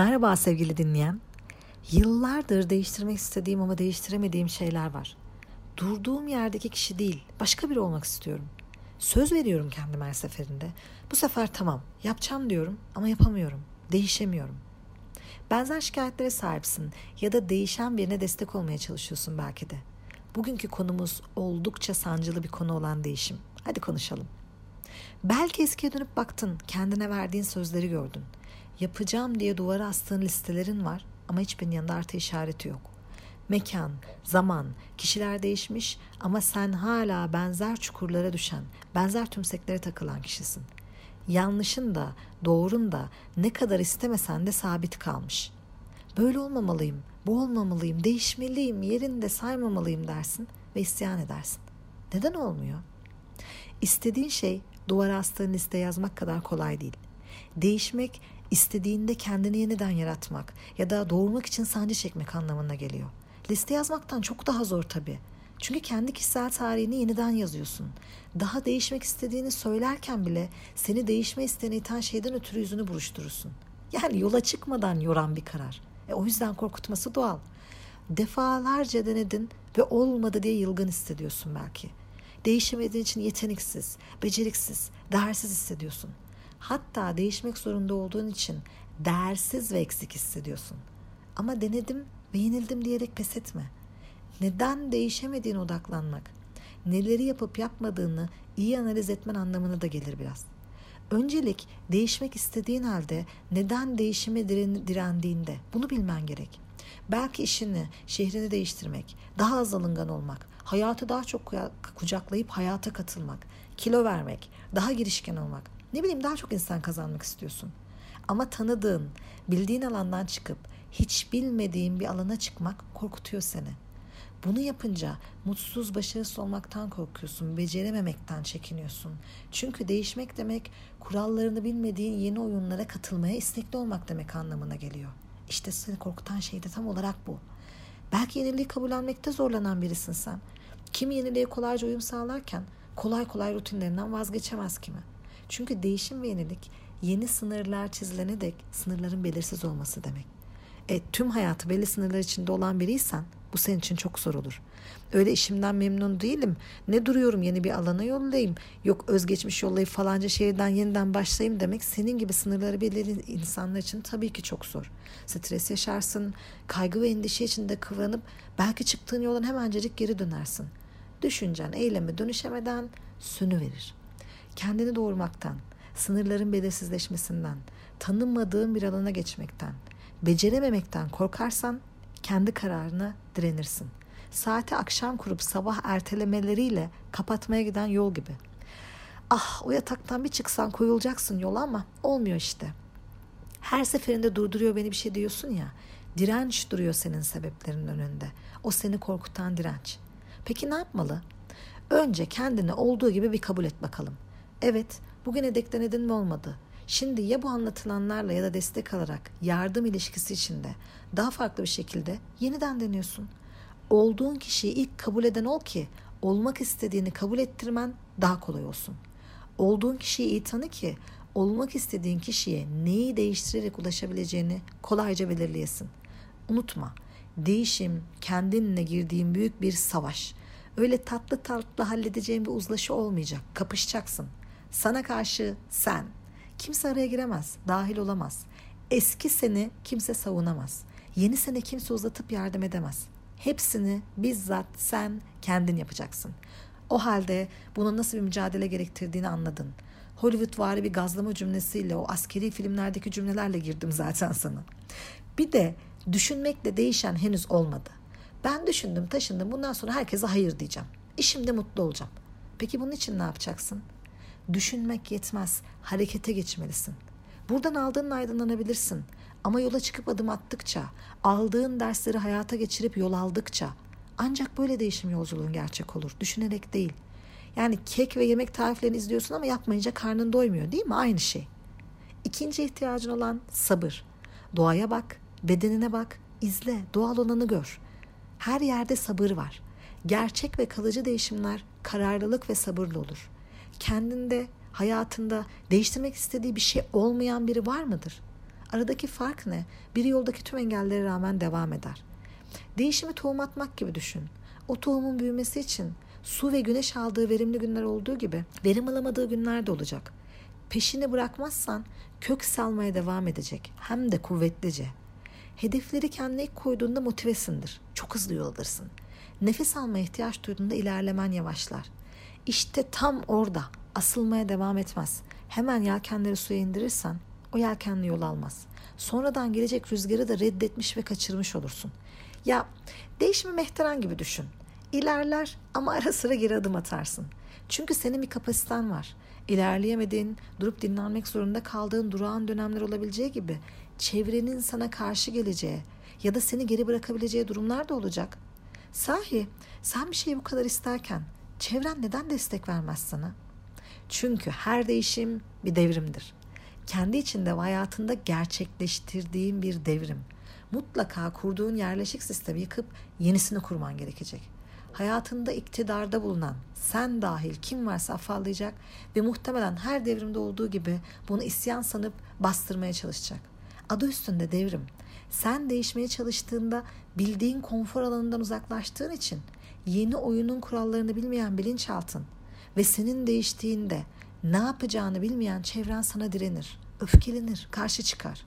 Merhaba sevgili dinleyen. Yıllardır değiştirmek istediğim ama değiştiremediğim şeyler var. Durduğum yerdeki kişi değil, başka biri olmak istiyorum. Söz veriyorum kendime her seferinde. Bu sefer tamam, yapacağım diyorum ama yapamıyorum. Değişemiyorum. Benzer şikayetlere sahipsin ya da değişen birine destek olmaya çalışıyorsun belki de. Bugünkü konumuz oldukça sancılı bir konu olan değişim. Hadi konuşalım. Belki eskiye dönüp baktın, kendine verdiğin sözleri gördün yapacağım diye duvara astığın listelerin var ama hiçbirinin yanında artı işareti yok. Mekan, zaman, kişiler değişmiş ama sen hala benzer çukurlara düşen, benzer tümseklere takılan kişisin. Yanlışın da, doğrun da ne kadar istemesen de sabit kalmış. Böyle olmamalıyım, bu olmamalıyım, değişmeliyim, yerinde saymamalıyım dersin ve isyan edersin. Neden olmuyor? İstediğin şey duvara astığın liste yazmak kadar kolay değil. Değişmek istediğinde kendini yeniden yaratmak ya da doğurmak için sancı çekmek anlamına geliyor. Liste yazmaktan çok daha zor tabii. Çünkü kendi kişisel tarihini yeniden yazıyorsun. Daha değişmek istediğini söylerken bile seni değişme isteğine iten şeyden ötürü yüzünü buruşturursun. Yani yola çıkmadan yoran bir karar. E, o yüzden korkutması doğal. Defalarca denedin ve olmadı diye yılgın hissediyorsun belki. Değişemediğin için yeteneksiz, beceriksiz, değersiz hissediyorsun. Hatta değişmek zorunda olduğun için değersiz ve eksik hissediyorsun. Ama denedim ve yenildim diyerek pes etme. Neden değişemediğine odaklanmak, neleri yapıp yapmadığını iyi analiz etmen anlamına da gelir biraz. Öncelik değişmek istediğin halde neden değişime direndiğinde bunu bilmen gerek. Belki işini, şehrini değiştirmek, daha az alıngan olmak, hayatı daha çok kucaklayıp hayata katılmak, kilo vermek, daha girişken olmak. Ne bileyim daha çok insan kazanmak istiyorsun. Ama tanıdığın, bildiğin alandan çıkıp hiç bilmediğin bir alana çıkmak korkutuyor seni. Bunu yapınca mutsuz, başarısız olmaktan korkuyorsun, becerememekten çekiniyorsun. Çünkü değişmek demek kurallarını bilmediğin yeni oyunlara katılmaya istekli olmak demek anlamına geliyor. İşte seni korkutan şey de tam olarak bu. Belki yeniliği kabullenmekte zorlanan birisin sen. Kim yeniliğe kolayca uyum sağlarken kolay kolay rutinlerinden vazgeçemez kimi. Çünkü değişim ve yenilik yeni sınırlar çizilene dek sınırların belirsiz olması demek. E, tüm hayatı belli sınırlar içinde olan biriysen bu senin için çok zor olur. Öyle işimden memnun değilim. Ne duruyorum yeni bir alana yollayayım. Yok özgeçmiş yollayıp falanca şehirden yeniden başlayayım demek senin gibi sınırları belirli insanlar için tabii ki çok zor. Stres yaşarsın, kaygı ve endişe içinde kıvranıp belki çıktığın yoldan hemencecik geri dönersin. Düşüncen eyleme dönüşemeden sünü verir kendini doğurmaktan, sınırların belirsizleşmesinden, tanınmadığın bir alana geçmekten, becerememekten korkarsan kendi kararına direnirsin. Saati akşam kurup sabah ertelemeleriyle kapatmaya giden yol gibi. Ah o yataktan bir çıksan koyulacaksın yola ama olmuyor işte. Her seferinde durduruyor beni bir şey diyorsun ya. Direnç duruyor senin sebeplerin önünde. O seni korkutan direnç. Peki ne yapmalı? Önce kendini olduğu gibi bir kabul et bakalım. Evet, bugüne dek denedin mi olmadı. Şimdi ya bu anlatılanlarla ya da destek alarak yardım ilişkisi içinde daha farklı bir şekilde yeniden deniyorsun. Olduğun kişiyi ilk kabul eden ol ki olmak istediğini kabul ettirmen daha kolay olsun. Olduğun kişiyi iyi tanı ki olmak istediğin kişiye neyi değiştirerek ulaşabileceğini kolayca belirleyesin. Unutma, değişim kendinle girdiğin büyük bir savaş. Öyle tatlı tatlı halledeceğin bir uzlaşı olmayacak. Kapışacaksın. Sana karşı sen. Kimse araya giremez, dahil olamaz. Eski seni kimse savunamaz. Yeni seni kimse uzatıp yardım edemez. Hepsini bizzat sen kendin yapacaksın. O halde bunun nasıl bir mücadele gerektirdiğini anladın. Hollywood vari bir gazlama cümlesiyle o askeri filmlerdeki cümlelerle girdim zaten sana. Bir de düşünmekle değişen henüz olmadı. Ben düşündüm taşındım bundan sonra herkese hayır diyeceğim. İşimde mutlu olacağım. Peki bunun için ne yapacaksın? Düşünmek yetmez, harekete geçmelisin. Buradan aldığın aydınlanabilirsin. Ama yola çıkıp adım attıkça, aldığın dersleri hayata geçirip yol aldıkça ancak böyle değişim yolculuğun gerçek olur. Düşünerek değil. Yani kek ve yemek tariflerini izliyorsun ama yapmayınca karnın doymuyor değil mi? Aynı şey. İkinci ihtiyacın olan sabır. Doğaya bak, bedenine bak, izle, doğal olanı gör. Her yerde sabır var. Gerçek ve kalıcı değişimler kararlılık ve sabırlı olur kendinde, hayatında değiştirmek istediği bir şey olmayan biri var mıdır? Aradaki fark ne? Biri yoldaki tüm engellere rağmen devam eder. Değişimi tohum atmak gibi düşün. O tohumun büyümesi için su ve güneş aldığı verimli günler olduğu gibi verim alamadığı günler de olacak. Peşini bırakmazsan kök salmaya devam edecek. Hem de kuvvetlice. Hedefleri kendine ilk koyduğunda motivesindir. Çok hızlı yol alırsın. Nefes almaya ihtiyaç duyduğunda ilerlemen yavaşlar. İşte tam orada asılmaya devam etmez. Hemen yelkenleri suya indirirsen o yelkenli yol almaz. Sonradan gelecek rüzgarı da reddetmiş ve kaçırmış olursun. Ya değişimi mehteran gibi düşün. İlerler ama ara sıra geri adım atarsın. Çünkü senin bir kapasiten var. İlerleyemediğin, durup dinlenmek zorunda kaldığın durağan dönemler olabileceği gibi çevrenin sana karşı geleceği ya da seni geri bırakabileceği durumlar da olacak. Sahi sen bir şeyi bu kadar isterken çevren neden destek vermez sana? Çünkü her değişim bir devrimdir. Kendi içinde ve hayatında gerçekleştirdiğin bir devrim. Mutlaka kurduğun yerleşik sistemi yıkıp yenisini kurman gerekecek. Hayatında iktidarda bulunan sen dahil kim varsa afallayacak ve muhtemelen her devrimde olduğu gibi bunu isyan sanıp bastırmaya çalışacak. Adı üstünde devrim. Sen değişmeye çalıştığında bildiğin konfor alanından uzaklaştığın için yeni oyunun kurallarını bilmeyen bilinçaltın ve senin değiştiğinde ne yapacağını bilmeyen çevren sana direnir, öfkelenir, karşı çıkar.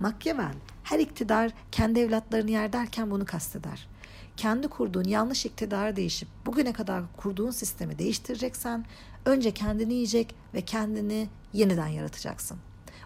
Machiavelli her iktidar kendi evlatlarını yer derken bunu kasteder. Kendi kurduğun yanlış iktidara değişip bugüne kadar kurduğun sistemi değiştireceksen önce kendini yiyecek ve kendini yeniden yaratacaksın.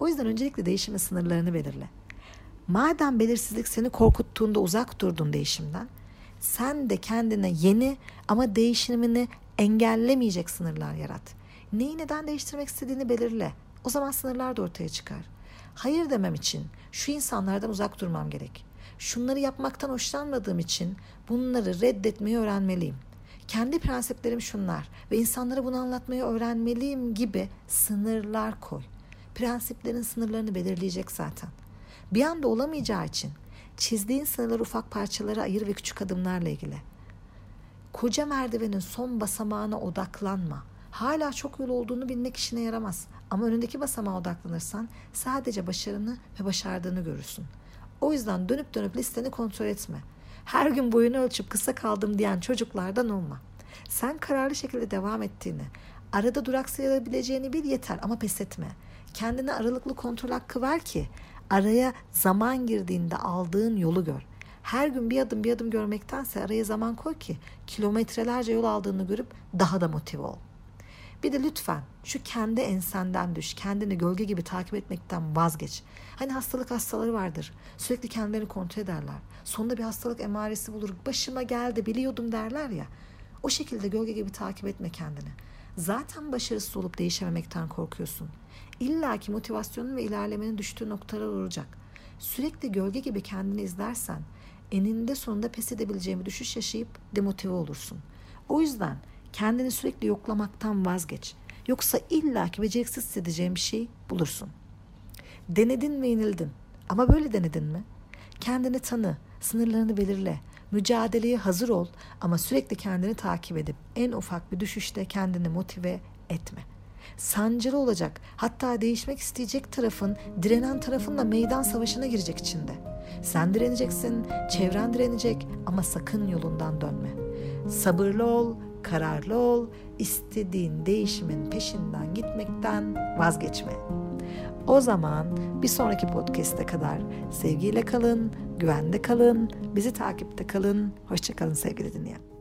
O yüzden öncelikle değişimin sınırlarını belirle. Madem belirsizlik seni korkuttuğunda uzak durdun değişimden, sen de kendine yeni ama değişimini engellemeyecek sınırlar yarat. Neyi neden değiştirmek istediğini belirle. O zaman sınırlar da ortaya çıkar. Hayır demem için şu insanlardan uzak durmam gerek. Şunları yapmaktan hoşlanmadığım için bunları reddetmeyi öğrenmeliyim. Kendi prensiplerim şunlar ve insanlara bunu anlatmayı öğrenmeliyim gibi sınırlar koy. Prensiplerin sınırlarını belirleyecek zaten. Bir anda olamayacağı için çizdiğin sınırları ufak parçalara ayır ve küçük adımlarla ilgili. Koca merdivenin son basamağına odaklanma. Hala çok yol olduğunu bilmek işine yaramaz. Ama önündeki basamağa odaklanırsan sadece başarını ve başardığını görürsün. O yüzden dönüp dönüp listeni kontrol etme. Her gün boyunu ölçüp kısa kaldım diyen çocuklardan olma. Sen kararlı şekilde devam ettiğini, arada duraksayabileceğini bil yeter ama pes etme. Kendine aralıklı kontrol hakkı ver ki araya zaman girdiğinde aldığın yolu gör. Her gün bir adım bir adım görmektense araya zaman koy ki kilometrelerce yol aldığını görüp daha da motive ol. Bir de lütfen şu kendi ensenden düş. Kendini gölge gibi takip etmekten vazgeç. Hani hastalık hastaları vardır. Sürekli kendilerini kontrol ederler. Sonunda bir hastalık emaresi bulur. Başıma geldi biliyordum derler ya. O şekilde gölge gibi takip etme kendini. Zaten başarısız olup değişememekten korkuyorsun. İlla ki motivasyonun ve ilerlemenin düştüğü noktalar olacak. Sürekli gölge gibi kendini izlersen eninde sonunda pes edebileceğimi düşüş yaşayıp demotive olursun. O yüzden kendini sürekli yoklamaktan vazgeç. Yoksa illaki beceriksiz hissedeceğin bir şey bulursun. Denedin ve yenildin. Ama böyle denedin mi? Kendini tanı, sınırlarını belirle. Mücadeleye hazır ol ama sürekli kendini takip edip en ufak bir düşüşte kendini motive etme. Sancılı olacak, hatta değişmek isteyecek tarafın, direnen tarafınla meydan savaşına girecek içinde. Sen direneceksin, çevren direnecek ama sakın yolundan dönme. Sabırlı ol, kararlı ol, istediğin değişimin peşinden gitmekten vazgeçme. O zaman bir sonraki podcast'e kadar sevgiyle kalın, güvende kalın, bizi takipte kalın. Hoşçakalın sevgili dinleyen.